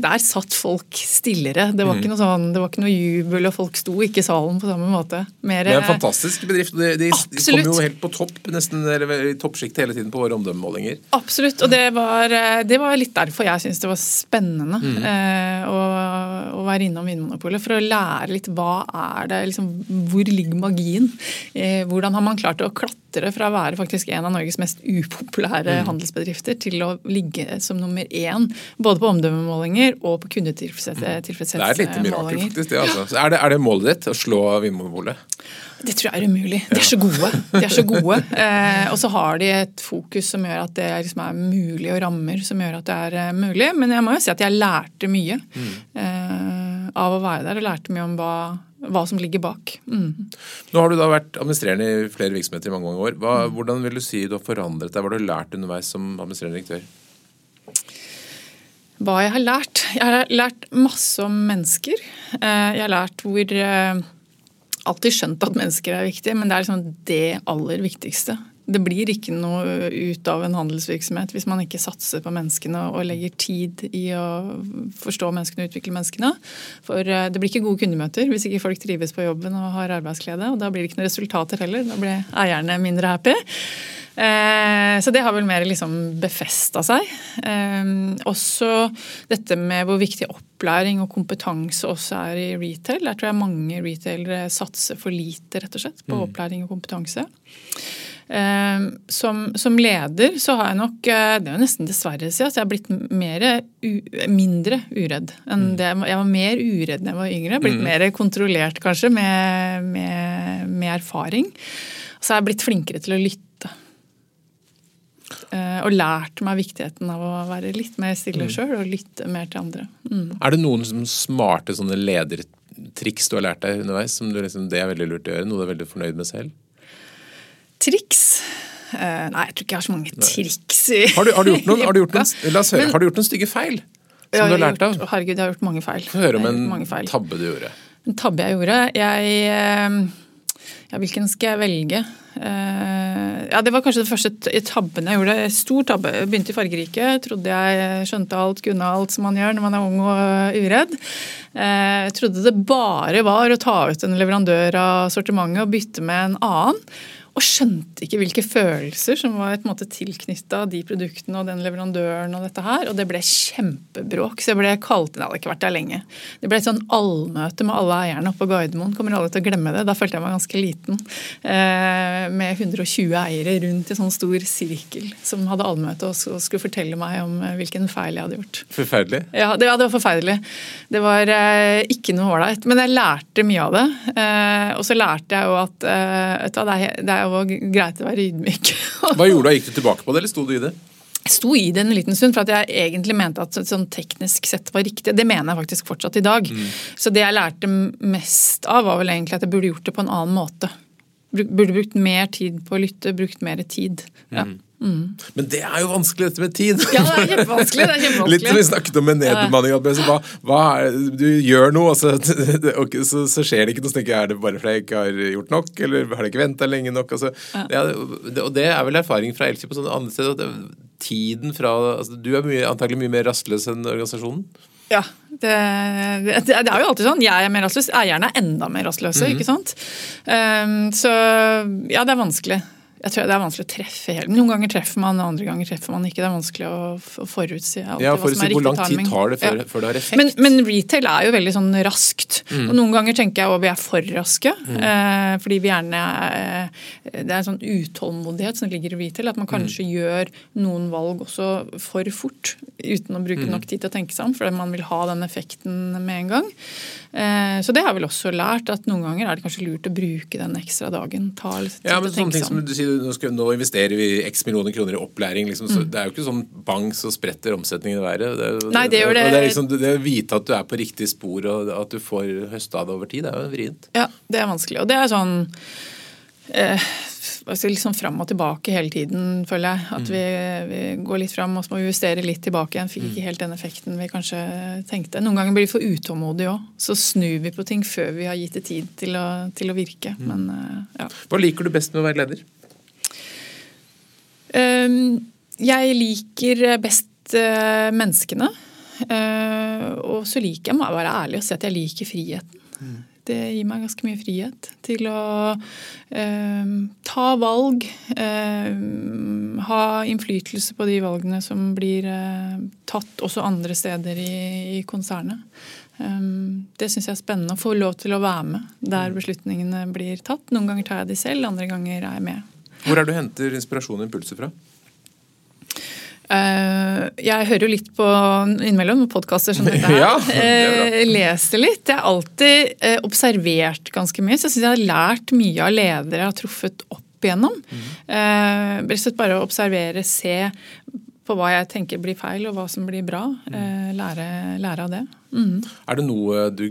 Der satt folk stillere. Det var, mm. ikke sånn, det var ikke noe jubel, og folk sto ikke i salen på samme måte. Mer, det er en fantastisk bedrift. De, de, de kommer jo helt på topp, nesten i toppsjiktet hele tiden på våre omdømmemålinger. Absolutt, og det var, eh, det var litt derfor jeg syntes det var spennende mm. eh, å, å, være innom Vinmonopolet. For å lære litt hva er det, liksom, hvor ligger magien? Eh, hvordan har man klart å klatre fra å være faktisk en av Norges mest upopulære mm. handelsbedrifter til å ligge som nummer én både på omdømmemålinger og på kundetilfredshetsmålinger. Det er et lite mirakel, faktisk. det altså. Er det, er det målet ditt å slå Vinmonopolet? Det tror jeg er umulig. De er så gode. De er så gode. Eh, og så har de et fokus som gjør at det liksom er mulig, og rammer som gjør at det er uh, mulig. Men jeg må jo si at jeg lærte mye mm. eh, av å være der, og lærte mye om hva, hva som ligger bak. Mm. Nå har du da vært administrerende i flere virksomheter i mange år. Hva, mm. Hvordan vil du si du har forandret deg? Hva har du lært underveis som administrerende direktør? Hva jeg har lært? Jeg har lært masse om mennesker. Eh, jeg har lært hvor eh, alltid skjønt at mennesker er viktige, men det er liksom det aller viktigste. Det blir ikke noe ut av en handelsvirksomhet hvis man ikke satser på menneskene og legger tid i å forstå menneskene og utvikle menneskene. For eh, det blir ikke gode kundemøter hvis ikke folk trives på jobben og har arbeidsglede. Og da blir det ikke noen resultater heller. Da blir eierne mindre happy. Eh, så det har vel mer liksom befesta seg. Eh, også dette med hvor viktig opplæring og kompetanse også er i retail. Der tror jeg mange retailere satser for lite rett og slett på mm. opplæring og kompetanse. Eh, som, som, leder så har jeg nok Det er jo nesten dessverre si at jeg har blitt mer, mindre uredd enn mm. det. Jeg var mer uredd da jeg var yngre. Blitt mm. mer kontrollert kanskje med, med, med erfaring. Så jeg er blitt flinkere til å lytte Eh, og lært meg viktigheten av å være litt mer stille mm. sjøl og lytte mer til andre. Mm. Er det noen som smarte sånne ledertriks du har lært deg underveis? som du liksom, Det er veldig lurt å gjøre? Noe du er veldig fornøyd med selv? Triks? Uh, nei, jeg tror ikke jeg har så mange triks. Har du, har du, gjort noen, har du gjort noen, høre, har du gjort noen stygge feil? Som ja, du har lært gjort, av? Herregud, jeg har gjort mange feil. Få høre om en tabbe du gjorde. En tabbe jeg gjorde? Jeg uh, ja, hvilken skal jeg velge? Uh, ja, Det var kanskje det første tabben jeg gjorde. Stor tabbe. Jeg begynte i Fargerike. Trodde jeg skjønte alt, kunne alt som man gjør når man er ung og uredd. Uh, trodde det bare var å ta ut en leverandør av sortimentet og bytte med en annen. Og skjønte ikke hvilke følelser som var på en måte tilknytta de produktene og den leverandøren og dette her. Og det ble kjempebråk. Så jeg ble kalt inn, det hadde ikke vært der lenge. Det ble et sånn allmøte med alle eierne oppe på Gardermoen. Kommer alle til å glemme det. Da følte jeg meg ganske liten. Eh, med 120 eiere rundt i sånn stor sirkel som hadde allmøte og skulle fortelle meg om eh, hvilken feil jeg hadde gjort. Forferdelig? Ja, det, ja, det var forferdelig. Det var eh, ikke noe ålreit. Men jeg lærte mye av det. Eh, og så lærte jeg jo at eh, det er, det er jo greit å være ydmyk. Hva gjorde du? Gikk du tilbake på det, eller sto du i det? Jeg sto i det en liten stund, for at jeg egentlig mente at sånn teknisk sett var riktig. Det mener jeg faktisk fortsatt i dag. Mm. Så det jeg lærte mest av, var vel egentlig at jeg burde gjort det på en annen måte. Burde brukt mer tid på å lytte, brukt mer tid. Ja. Mm. Mm. Men det er jo vanskelig, dette med tid. Ja, det er kjempevanskelig. det er kjempevanskelig. Litt som vi snakket om med nedbemanning. Hva, hva er, du gjør noe, og så, og så, så, skjer det ikke noe. Så tenker jeg, Er det bare fordi jeg ikke har gjort nok, eller har jeg ikke venta lenge nok? Altså, ja. det, og det er vel erfaring fra Elkjøp og sånne andre steder. Tiden fra, altså, Du er mye, antagelig mye mer rastløs enn organisasjonen? Ja, det, det, det, er jo alltid sånn. Jeg er mer rastløs. Eierne er enda mer rastløse. Mm -hmm. ikke sant? Um, så ja, det er vanskelig jeg tror det er vanskelig å treffe helt. Noen ganger treffer man, andre ganger treffer man ikke. Det er vanskelig å, å forutsi alltid ja, forutsi, hva som er riktig timing. Hvor lang tid tar det før, ja. før, det har effekt? Men, men, retail er jo veldig sånn raskt. Mm. Og noen ganger tenker jeg at vi er for raske. Mm. Eh, fordi vi gjerne eh, Det er en sånn utålmodighet som ligger i retail. At man kanskje mm. gjør noen valg også for fort. Uten å bruke mm. nok tid til å tenke seg om, fordi man vil ha den effekten med en gang. Eh, så det har jeg vel også lært, at noen ganger er det kanskje lurt å bruke den ekstra dagen. Ta litt tid ja, men sånne ting som du sier nå, skal, nå, investerer vi x millioner kroner i opplæring. Liksom, mm. Det er jo ikke sånn bang så spretter omsetningen i været. Det, Nei, det gjør det. det, er liksom, det å vite at du er på riktig spor og at du får høsta det over tid, det er jo vrient. Ja, det er vanskelig. Og det er sånn eh, liksom fram og tilbake hele tiden, føler jeg. At mm. vi, vi, går litt fram og så må vi justere litt tilbake igjen. Fikk ikke mm. helt den effekten vi kanskje tenkte. Noen ganger blir vi for utålmodige òg. Så snur vi på ting før vi har gitt det tid til å, til å virke. Mm. Men, eh, ja. Hva liker du best med å være leder? Ehm, jeg liker best eh, menneskene. Eh, og så liker jeg, må jeg være ærlig og si at jeg liker friheten. Mm. Det gir meg ganske mye frihet til å eh, ta valg. Eh, ha innflytelse på de valgene som blir eh, tatt også andre steder i, i konsernet. Det syns jeg er spennende å få lov til å være med der mm. beslutningene blir tatt. Noen ganger tar jeg de selv, andre ganger er jeg med. Hvor er du henter inspirasjon og impulser fra? Uh, jeg hører jo litt på innimellom podkaster som dette. ja, uh, leser litt. Jeg har alltid uh, observert ganske mye, så jeg syns jeg har lært mye av ledere jeg har truffet opp igjennom. Mm. Bare å observere, se på hva jeg tenker blir feil, og hva som blir bra. Mm. Lære, lære, av det. Mm. Er det noe du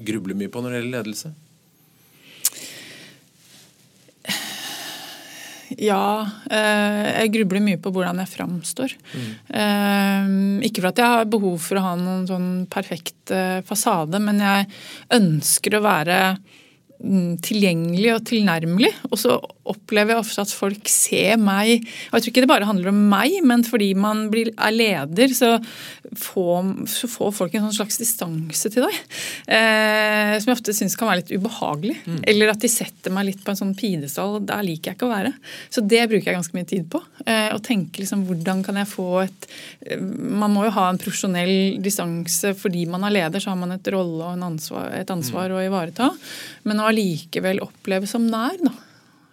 grubler mye på når det gjelder ledelse? Ja. Eh, jeg grubler mye på hvordan jeg framstår. Mm. Ikke for at jeg har behov for å ha noen sånn perfekt eh, fasade, men jeg ønsker å være tilgjengelig og tilnærmelig. Og så opplever jeg ofte at folk ser meg og Jeg tror ikke det bare handler om meg, men fordi man blir, er leder, så får, så får, folk en sånn slags distanse til deg. Eh, som jeg ofte syns kan være litt ubehagelig. Mm. Eller at de setter meg litt på en sånn pidestall. Der liker jeg ikke å være. Så det bruker jeg ganske mye tid på. Eh, å tenke liksom hvordan kan jeg få et eh, Man må jo ha en profesjonell distanse fordi man er leder, så har man et rolle og ansvar, et ansvar mm. å ivareta. Men å allikevel oppleves som nær. da.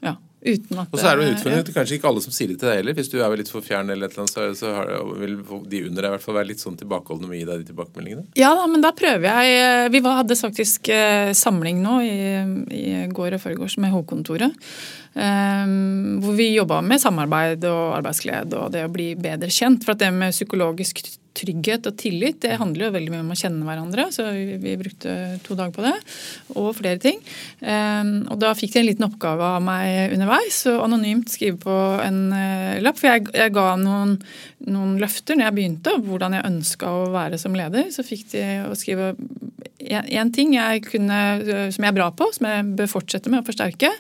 Ja, uten at... Og så er det en utfordring at kanskje ikke alle som sier det til deg heller. Hvis du er litt for fjern, eller et eller annet, så, så vil de under deg i hvert fall være litt sånn tilbakeholdne med å gi deg de tilbakemeldingene. Ja da, men da prøver jeg eh, Vi hadde faktisk eh, samling nå i, i går og forgårs med hovedkontoret. Um, hvor vi jobba med samarbeid og arbeidsglede og det å bli bedre kjent. For at det med psykologisk trygghet og tillit det handler jo veldig mye om å kjenne hverandre. Så vi, vi brukte to dager på det. Og flere ting. Um, og da fikk de en liten oppgave av meg underveis. Og anonymt skrive på en uh, lapp. For jeg, jeg ga noen, noen, løfter når jeg begynte, hvordan jeg ønska å være som leder. Så fikk de å skrive én ting jeg kunne, som jeg er bra på, som jeg bør fortsette med å forsterke.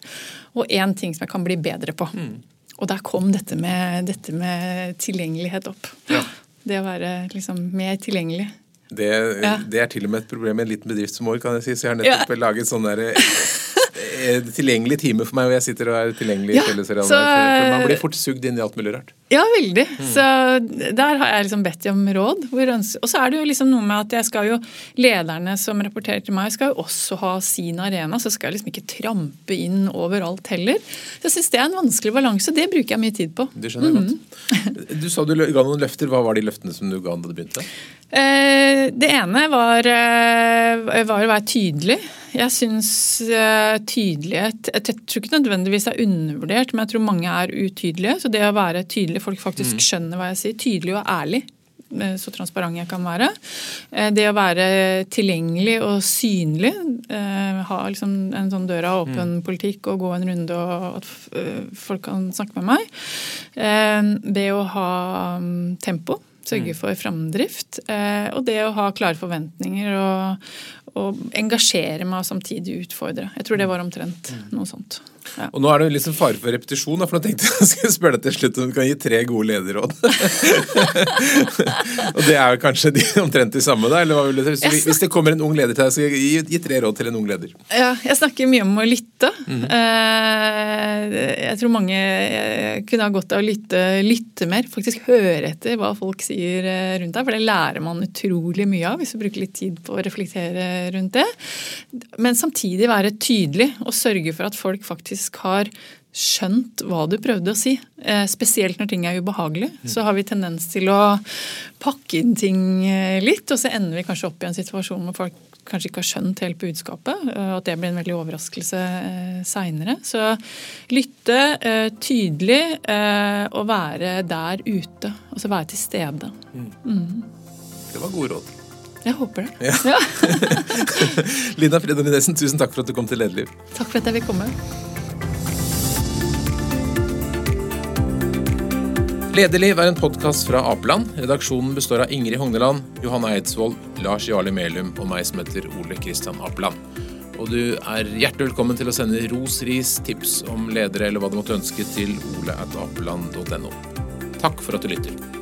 Og én ting som jeg kan bli bedre på. Mm. Og der kom dette med, dette med tilgjengelighet opp. Ja. Det å være liksom mer tilgjengelig. Det, ja. det, er til og med et problem i en liten bedrift som vår, kan jeg si. Så jeg har nettopp ja. laget sånn der eh, tilgjengelig time for meg, og jeg sitter og er tilgjengelig i Ja, så- for- for Man blir fort sugd inn i alt mulig rart. Ja, veldig. Så der har jeg liksom bedt dem om råd. Og så er det jo liksom noe med at jeg skal jo Lederne som rapporterer til meg, skal jo også ha sin arena, så skal jeg liksom ikke trampe inn overalt heller. Så jeg syns det er en vanskelig balanse. Det bruker jeg mye tid på. Det skjønner jeg godt. Du sa du ga noen løfter. Hva var de løftene som du ga da du begynte? Eh, Det ene var, eh, var å være tydelig. Jeg syns eh, tydelighet Jeg tror ikke nødvendigvis det er undervurdert, men jeg tror mange er utydelige. Så det å være tydelig, folk faktisk skjønner hva jeg sier, tydelig og ærlig, eh, så transparent jeg kan være. Eh, Det å være tilgjengelig og synlig, eh, ha liksom en sånn døra åpen-politikk og gå en runde og at folk kan snakke med meg. Det å ha mm, tempo. Sørge for framdrift. Og det å ha klare forventninger og, og engasjere meg og samtidig utfordre. Jeg tror det var omtrent noe sånt. Ja. Og nå er det liksom fare for repetisjon, for nå tenkte jeg skulle spørre deg til slutt om du kan gi tre gode lederråd. og det er jo kanskje de, omtrent de samme, da? Eller hva vil du? Hvis- Hvis det kommer en ung leder til deg, så gi, gi tre råd til en ung leder. Ja, jeg snakker mye om å lytte. Eh, Jeg tror mange eh, kunne ha godt av å lytte, lytte mer. Faktisk høre etter hva folk sier eh, rundt deg. For det lærer man utrolig mye av hvis du bruker litt tid på å reflektere rundt det. Men samtidig være tydelig og sørge for at folk faktisk har skjønt hva du prøvde å si. Eh, Spesielt når ting er ubehagelig. Så har vi tendens til å pakke inn ting eh, litt, og så ender vi kanskje opp i en situasjon hvor folk kanskje ikke har skjønt helt budskapet, og at det blir en veldig overraskelse eh, seinere. Så lytte eh, tydelig eh, og være der ute. Altså være til stede. Det var gode råd. Jeg håper det. Ja. Ja. Lina Frida Nidesen, tusen takk for at du kom til Lederliv. Takk for at jeg fikk komme. Lederliv er en podkast fra Apeland. Redaksjonen består av Ingrid Hogneland, Johanne Eidsvoll, Lars Jarle Melum og meg som heter Ole Kristian Apeland. Og du er hjertelig velkommen til å sende ros, ris, tips om ledere eller hva du måtte ønske til oleatapeland.no. Takk for at du lytter.